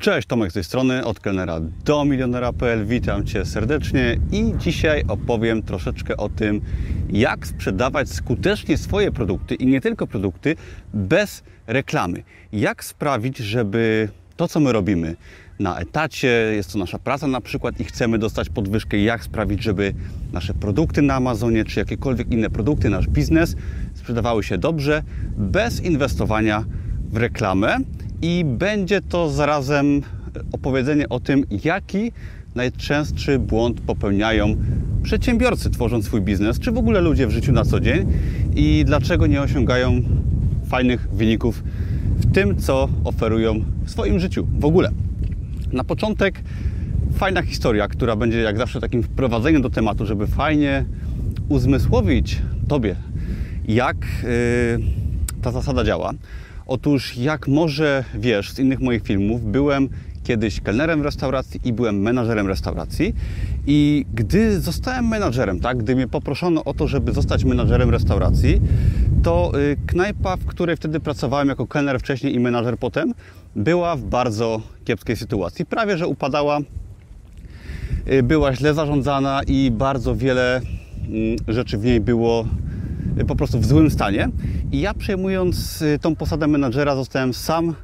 Cześć, Tomek z tej strony, od kelnera do milionera.pl. Witam Cię serdecznie i dzisiaj opowiem troszeczkę o tym, jak sprzedawać skutecznie swoje produkty i nie tylko produkty bez reklamy. Jak sprawić, żeby to, co my robimy na etacie, jest to nasza praca na przykład i chcemy dostać podwyżkę, jak sprawić, żeby nasze produkty na Amazonie czy jakiekolwiek inne produkty, nasz biznes sprzedawały się dobrze, bez inwestowania w reklamę i będzie to zarazem opowiedzenie o tym, jaki najczęstszy błąd popełniają przedsiębiorcy tworząc swój biznes, czy w ogóle ludzie w życiu na co dzień i dlaczego nie osiągają fajnych wyników w tym, co oferują w swoim życiu w ogóle. Na początek fajna historia, która będzie jak zawsze takim wprowadzeniem do tematu, żeby fajnie uzmysłowić Tobie, jak yy, ta zasada działa. Otóż, jak może wiesz z innych moich filmów, byłem kiedyś kelnerem w restauracji i byłem menadżerem restauracji. I gdy zostałem menadżerem, tak, gdy mnie poproszono o to, żeby zostać menadżerem restauracji, to y, knajpa, w której wtedy pracowałem jako kelner wcześniej i menadżer potem, była w bardzo kiepskiej sytuacji. Prawie, że upadała, y, była źle zarządzana i bardzo wiele mm, rzeczy w niej było po prostu w złym stanie. I ja przejmując tą posadę menadżera zostałem sam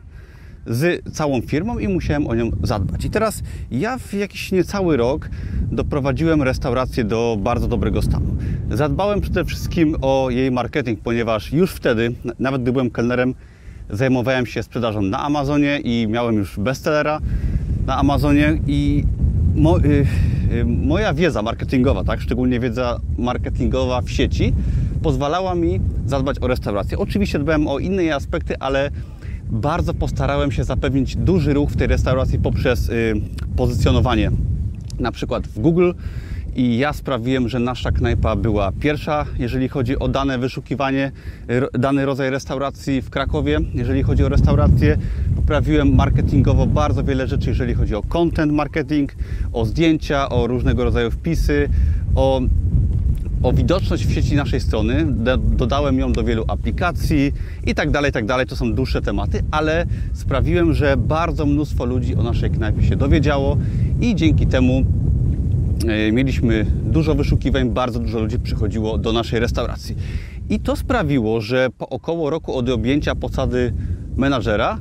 z całą firmą i musiałem o nią zadbać. I teraz ja w jakiś niecały rok doprowadziłem restaurację do bardzo dobrego stanu. Zadbałem przede wszystkim o jej marketing, ponieważ już wtedy, nawet gdy byłem kelnerem, zajmowałem się sprzedażą na Amazonie i miałem już bestsellera na Amazonie i mo, y, y, moja wiedza marketingowa, tak, szczególnie wiedza marketingowa w sieci, pozwalała mi zadbać o restaurację. Oczywiście dbałem o inne aspekty, ale bardzo postarałem się zapewnić duży ruch w tej restauracji poprzez y, pozycjonowanie na przykład w Google i ja sprawiłem, że nasza knajpa była pierwsza, jeżeli chodzi o dane wyszukiwanie, dany rodzaj restauracji w Krakowie, jeżeli chodzi o restaurację. Poprawiłem marketingowo bardzo wiele rzeczy, jeżeli chodzi o content marketing, o zdjęcia, o różnego rodzaju wpisy, o o widoczność w sieci naszej strony, dodałem ją do wielu aplikacji i tak dalej, tak dalej. To są dłuższe tematy, ale sprawiłem, że bardzo mnóstwo ludzi o naszej knajpie się dowiedziało i dzięki temu e, mieliśmy dużo wyszukiwań, bardzo dużo ludzi przychodziło do naszej restauracji. I to sprawiło, że po około roku od objęcia posady menadżera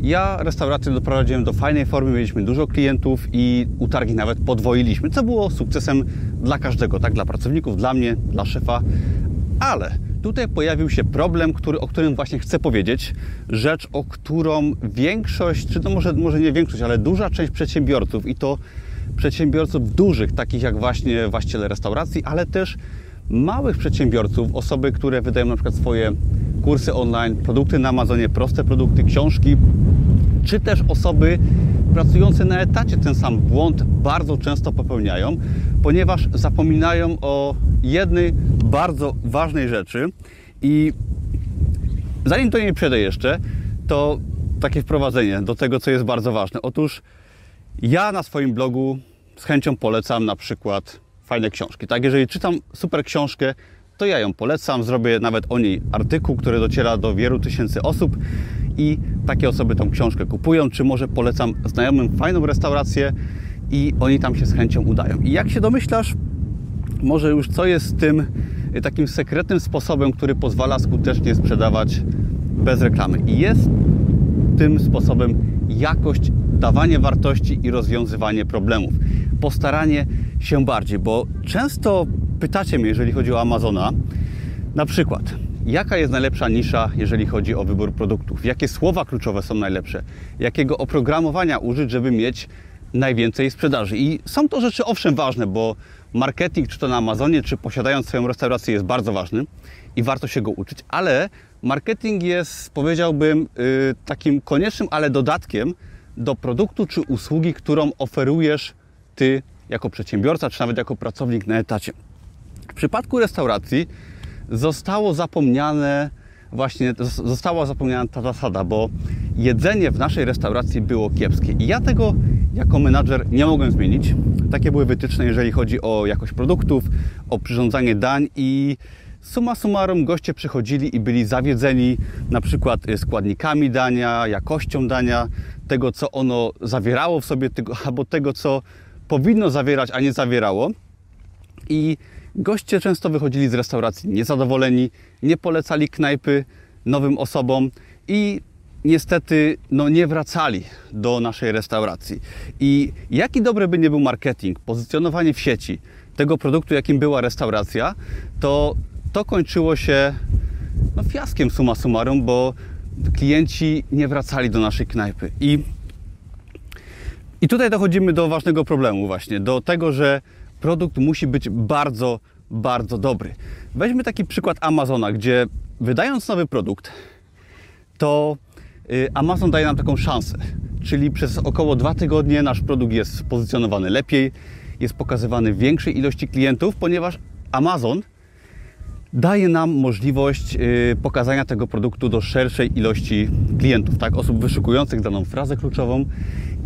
ja restaurację doprowadziłem do fajnej formy, mieliśmy dużo klientów i utargi nawet podwoiliśmy, co było sukcesem dla każdego, tak? Dla pracowników, dla mnie, dla szefa, ale tutaj pojawił się problem, który, o którym właśnie chcę powiedzieć. Rzecz, o którą większość, czy to może, może nie większość, ale duża część przedsiębiorców i to przedsiębiorców dużych, takich jak właśnie właściciele restauracji, ale też małych przedsiębiorców, osoby, które wydają na przykład swoje kursy online, produkty na Amazonie, proste produkty, książki, czy też osoby pracujące na etacie ten sam błąd bardzo często popełniają, ponieważ zapominają o jednej bardzo ważnej rzeczy i zanim do niej przejdę jeszcze, to takie wprowadzenie do tego, co jest bardzo ważne. Otóż ja na swoim blogu z chęcią polecam na przykład fajne książki. Tak, jeżeli czytam super książkę, to ja ją polecam, zrobię nawet o niej artykuł, który dociera do wielu tysięcy osób i takie osoby tą książkę kupują, czy może polecam znajomym fajną restaurację i oni tam się z chęcią udają. I jak się domyślasz, może już co jest tym takim sekretnym sposobem, który pozwala skutecznie sprzedawać bez reklamy. I jest tym sposobem jakość, dawanie wartości i rozwiązywanie problemów. Postaranie się bardziej, bo często pytacie mnie, jeżeli chodzi o Amazona, na przykład, jaka jest najlepsza nisza, jeżeli chodzi o wybór produktów? Jakie słowa kluczowe są najlepsze? Jakiego oprogramowania użyć, żeby mieć najwięcej sprzedaży? I są to rzeczy owszem ważne, bo marketing, czy to na Amazonie, czy posiadając swoją restaurację, jest bardzo ważny i warto się go uczyć, ale marketing jest, powiedziałbym, yy, takim koniecznym, ale dodatkiem do produktu czy usługi, którą oferujesz Ty jako przedsiębiorca, czy nawet jako pracownik na etacie. W przypadku restauracji zostało zapomniane właśnie została zapomniana ta zasada, bo jedzenie w naszej restauracji było kiepskie i ja tego jako menadżer nie mogłem zmienić. Takie były wytyczne, jeżeli chodzi o jakość produktów, o przyrządzanie dań i summa summarum goście przychodzili i byli zawiedzeni na przykład y, składnikami dania, jakością dania, tego co ono zawierało w sobie, albo tego co powinno zawierać, a nie zawierało. I goście często wychodzili z restauracji niezadowoleni, nie polecali knajpy nowym osobom i niestety no, nie wracali do naszej restauracji. I jaki dobry by nie był marketing, pozycjonowanie w sieci tego produktu, jakim była restauracja, to to kończyło się no, fiaskiem summa summarum, bo klienci nie wracali do naszej knajpy. I, I tutaj dochodzimy do ważnego problemu właśnie, do tego, że produkt musi być bardzo, bardzo dobry. Weźmy taki przykład Amazona, gdzie wydając nowy produkt, to y, Amazon daje nam taką szansę. Czyli przez około dwa tygodnie nasz produkt jest pozycjonowany lepiej, jest pokazywany większej ilości klientów, ponieważ Amazon daje nam możliwość y, pokazania tego produktu do szerszej ilości klientów, tak, osób wyszukujących daną frazę kluczową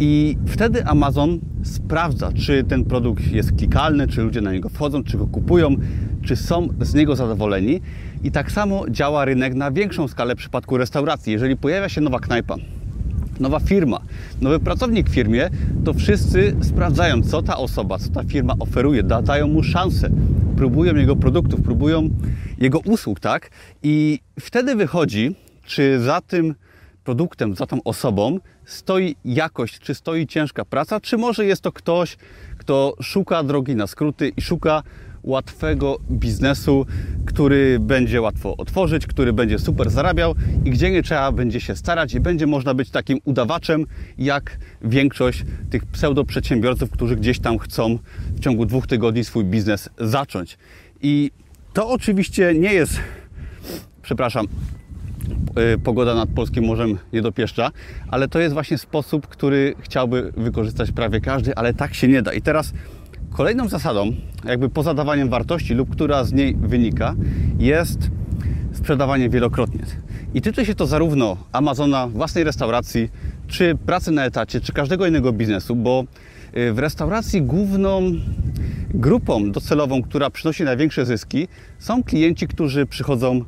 i wtedy Amazon sprawdza, czy ten produkt jest klikalny, czy ludzie na niego wchodzą, czy go kupują, czy są z niego zadowoleni. I tak samo działa rynek na większą skalę w przypadku restauracji. Jeżeli pojawia się nowa knajpa, nowa firma, nowy pracownik w firmie, to wszyscy sprawdzają, co ta osoba, co ta firma oferuje, da, dają mu szansę, próbują jego produktów, próbują jego usług, tak? I wtedy wychodzi, czy za tym produktem, za tą osobą stoi jakość, czy stoi ciężka praca, czy może jest to ktoś, kto szuka drogi na skróty i szuka łatwego biznesu, który będzie łatwo otworzyć, który będzie super zarabiał i gdzie nie trzeba będzie się starać i będzie można być takim udawaczem, jak większość tych pseudoprzedsiębiorców, którzy gdzieś tam chcą w ciągu dwóch tygodni swój biznes zacząć. I to oczywiście nie jest, przepraszam, pogoda nad Polskim Morzem nie dopieszcza, ale to jest właśnie sposób, który chciałby wykorzystać prawie każdy, ale tak się nie da. I teraz Kolejną zasadą, jakby poza dawaniem wartości lub która z niej wynika, jest sprzedawanie wielokrotnie. I tyczy się to zarówno Amazona, własnej restauracji, czy pracy na etacie, czy każdego innego biznesu, bo y, w restauracji główną grupą docelową, która przynosi największe zyski, są klienci, którzy przychodzą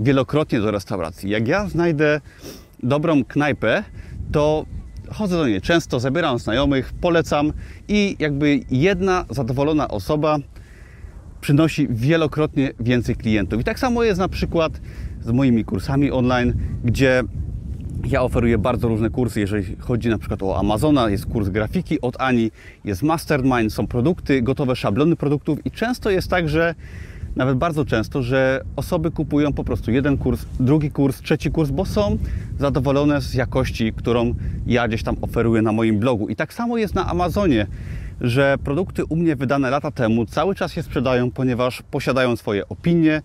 wielokrotnie do restauracji. Jak ja znajdę dobrą knajpę, to chodzę do niej często, zabieram znajomych, polecam i jakby jedna zadowolona osoba przynosi wielokrotnie więcej klientów. I tak samo jest na przykład z moimi kursami online, gdzie ja oferuję bardzo różne kursy, jeżeli chodzi na przykład o Amazona, jest kurs grafiki od Ani, jest Mastermind, są produkty, gotowe szablony produktów i często jest tak, że nawet bardzo często, że osoby kupują po prostu jeden kurs, drugi kurs, trzeci kurs, bo są zadowolone z jakości, którą ja gdzieś tam oferuję na moim blogu. I tak samo jest na Amazonie, że produkty u mnie wydane lata temu cały czas się sprzedają, ponieważ posiadają swoje opinie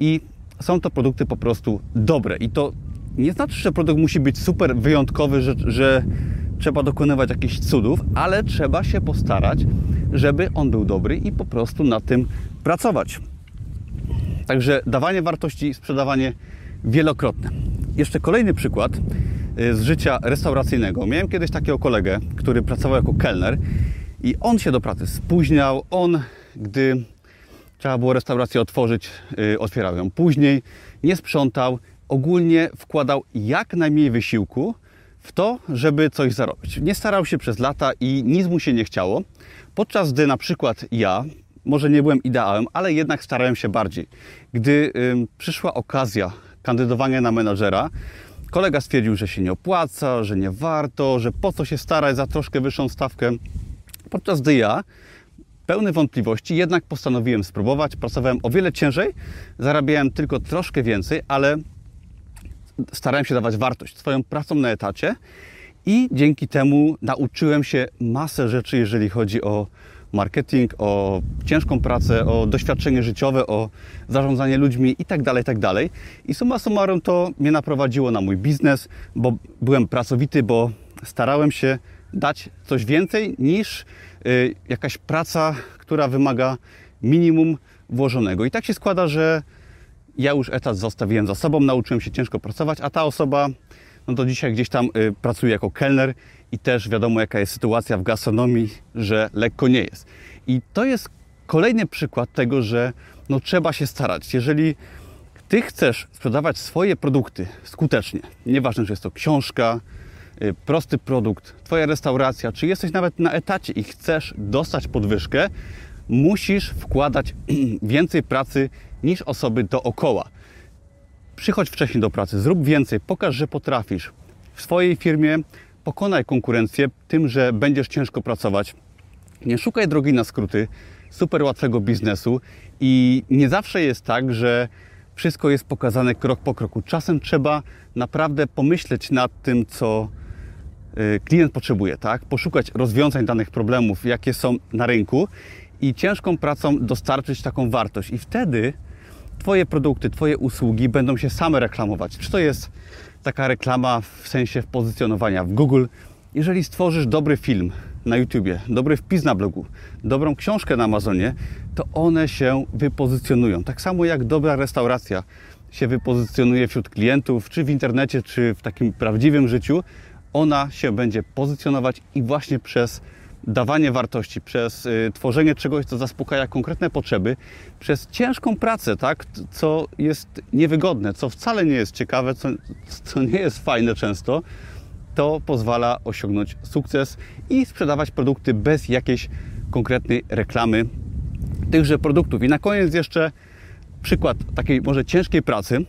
i są to produkty po prostu dobre. I to nie znaczy, że produkt musi być super wyjątkowy, że, że trzeba dokonywać jakichś cudów, ale trzeba się postarać, żeby on był dobry i po prostu na tym pracować. Także dawanie wartości, sprzedawanie wielokrotne. Jeszcze kolejny przykład y, z życia restauracyjnego. Miałem kiedyś takiego kolegę, który pracował jako kelner i on się do pracy spóźniał. On, gdy trzeba było restaurację otworzyć, y, otwierał ją później, nie sprzątał, ogólnie wkładał jak najmniej wysiłku w to, żeby coś zarobić. Nie starał się przez lata i nic mu się nie chciało, podczas gdy na przykład ja może nie byłem ideałem, ale jednak starałem się bardziej. Gdy y, przyszła okazja kandydowania na menadżera, kolega stwierdził, że się nie opłaca, że nie warto, że po co się starać za troszkę wyższą stawkę. Podczas gdy ja, pełny wątpliwości, jednak postanowiłem spróbować. Pracowałem o wiele ciężej, zarabiałem tylko troszkę więcej, ale starałem się dawać wartość swoją pracą na etacie i dzięki temu nauczyłem się masę rzeczy, jeżeli chodzi o marketing, o ciężką pracę, o doświadczenie życiowe, o zarządzanie ludźmi itd., tak itd. Tak I summa summarum to mnie naprowadziło na mój biznes, bo byłem pracowity, bo starałem się dać coś więcej niż y, jakaś praca, która wymaga minimum włożonego. I tak się składa, że ja już etat zostawiłem za sobą, nauczyłem się ciężko pracować, a ta osoba no to dzisiaj gdzieś tam y, pracuje jako kelner i też wiadomo jaka jest sytuacja w gastronomii, że lekko nie jest. I to jest kolejny przykład tego, że no, trzeba się starać. Jeżeli ty chcesz sprzedawać swoje produkty skutecznie, nieważne, czy jest to książka, y, prosty produkt, twoja restauracja, czy jesteś nawet na etacie i chcesz dostać podwyżkę, musisz wkładać więcej pracy niż osoby dookoła. Przychodź wcześniej do pracy, zrób więcej, pokaż, że potrafisz. W swojej firmie pokonaj konkurencję tym, że będziesz ciężko pracować. Nie szukaj drogi na skróty super łatwego biznesu i nie zawsze jest tak, że wszystko jest pokazane krok po kroku. Czasem trzeba naprawdę pomyśleć nad tym, co y, klient potrzebuje, tak? Poszukać rozwiązań danych problemów, jakie są na rynku i ciężką pracą dostarczyć taką wartość. I wtedy Twoje produkty, Twoje usługi będą się same reklamować. Czy to jest taka reklama w sensie pozycjonowania w Google? Jeżeli stworzysz dobry film na YouTubie, dobry wpis na blogu, dobrą książkę na Amazonie, to one się wypozycjonują. Tak samo jak dobra restauracja się wypozycjonuje wśród klientów, czy w internecie, czy w takim prawdziwym życiu, ona się będzie pozycjonować i właśnie przez dawanie wartości, przez y, tworzenie czegoś, co zaspokaja konkretne potrzeby, przez ciężką pracę, tak, co jest niewygodne, co wcale nie jest ciekawe, co, co nie jest fajne często, to pozwala osiągnąć sukces i sprzedawać produkty bez jakiejś konkretnej reklamy tychże produktów. I na koniec jeszcze przykład takiej może ciężkiej pracy.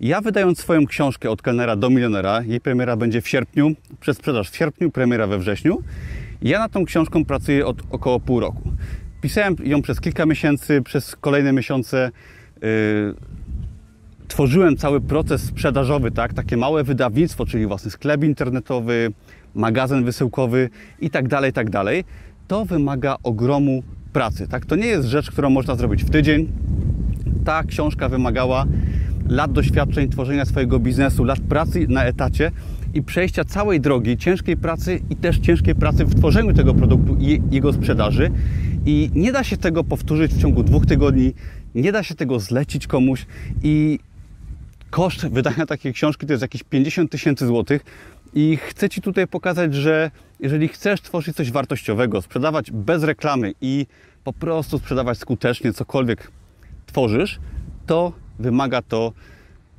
Ja wydając swoją książkę od kelnera do milionera, jej premiera będzie w sierpniu, przez sprzedaż w sierpniu, premiera we wrześniu. Ja nad tą książką pracuję od około pół roku. Pisałem ją przez kilka miesięcy, przez kolejne miesiące yy, tworzyłem cały proces sprzedażowy, tak? takie małe wydawnictwo, czyli własny sklep internetowy, magazyn wysyłkowy i tak dalej, tak dalej. To wymaga ogromu pracy. Tak? To nie jest rzecz, którą można zrobić w tydzień. Ta książka wymagała lat doświadczeń tworzenia swojego biznesu, lat pracy na etacie i przejścia całej drogi ciężkiej pracy i też ciężkiej pracy w tworzeniu tego produktu i jego sprzedaży. I nie da się tego powtórzyć w ciągu dwóch tygodni, nie da się tego zlecić komuś i koszt wydania takiej książki to jest jakieś 50 tysięcy złotych. I chcę Ci tutaj pokazać, że jeżeli chcesz tworzyć coś wartościowego, sprzedawać bez reklamy i po prostu sprzedawać skutecznie cokolwiek tworzysz, to wymaga to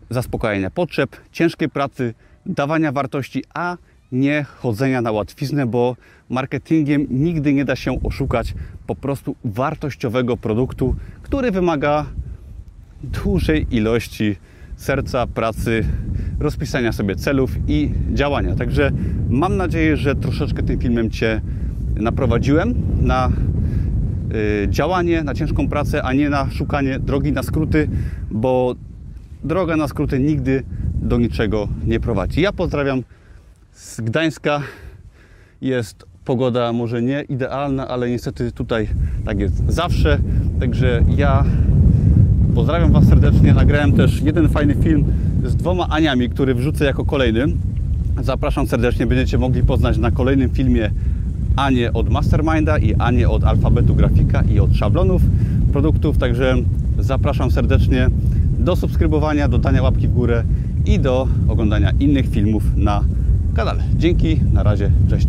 zaspokajania potrzeb, ciężkiej pracy, dawania wartości, a nie chodzenia na łatwiznę, bo marketingiem nigdy nie da się oszukać po prostu wartościowego produktu, który wymaga dużej ilości serca, pracy, rozpisania sobie celów i działania. Także mam nadzieję, że troszeczkę tym filmem Cię naprowadziłem na y, działanie, na ciężką pracę, a nie na szukanie drogi na skróty, bo droga na skróty nigdy do niczego nie prowadzi. Ja pozdrawiam z Gdańska. Jest pogoda może nie idealna, ale niestety tutaj tak jest zawsze. Także ja pozdrawiam Was serdecznie. Nagrałem też jeden fajny film z dwoma Aniami, który wrzucę jako kolejny. Zapraszam serdecznie, będziecie mogli poznać na kolejnym filmie Anię od Masterminda i Anię od alfabetu grafika i od szablonów produktów. Także zapraszam serdecznie do subskrybowania, do dania łapki w górę i do oglądania innych filmów na kanale. Dzięki, na razie, cześć.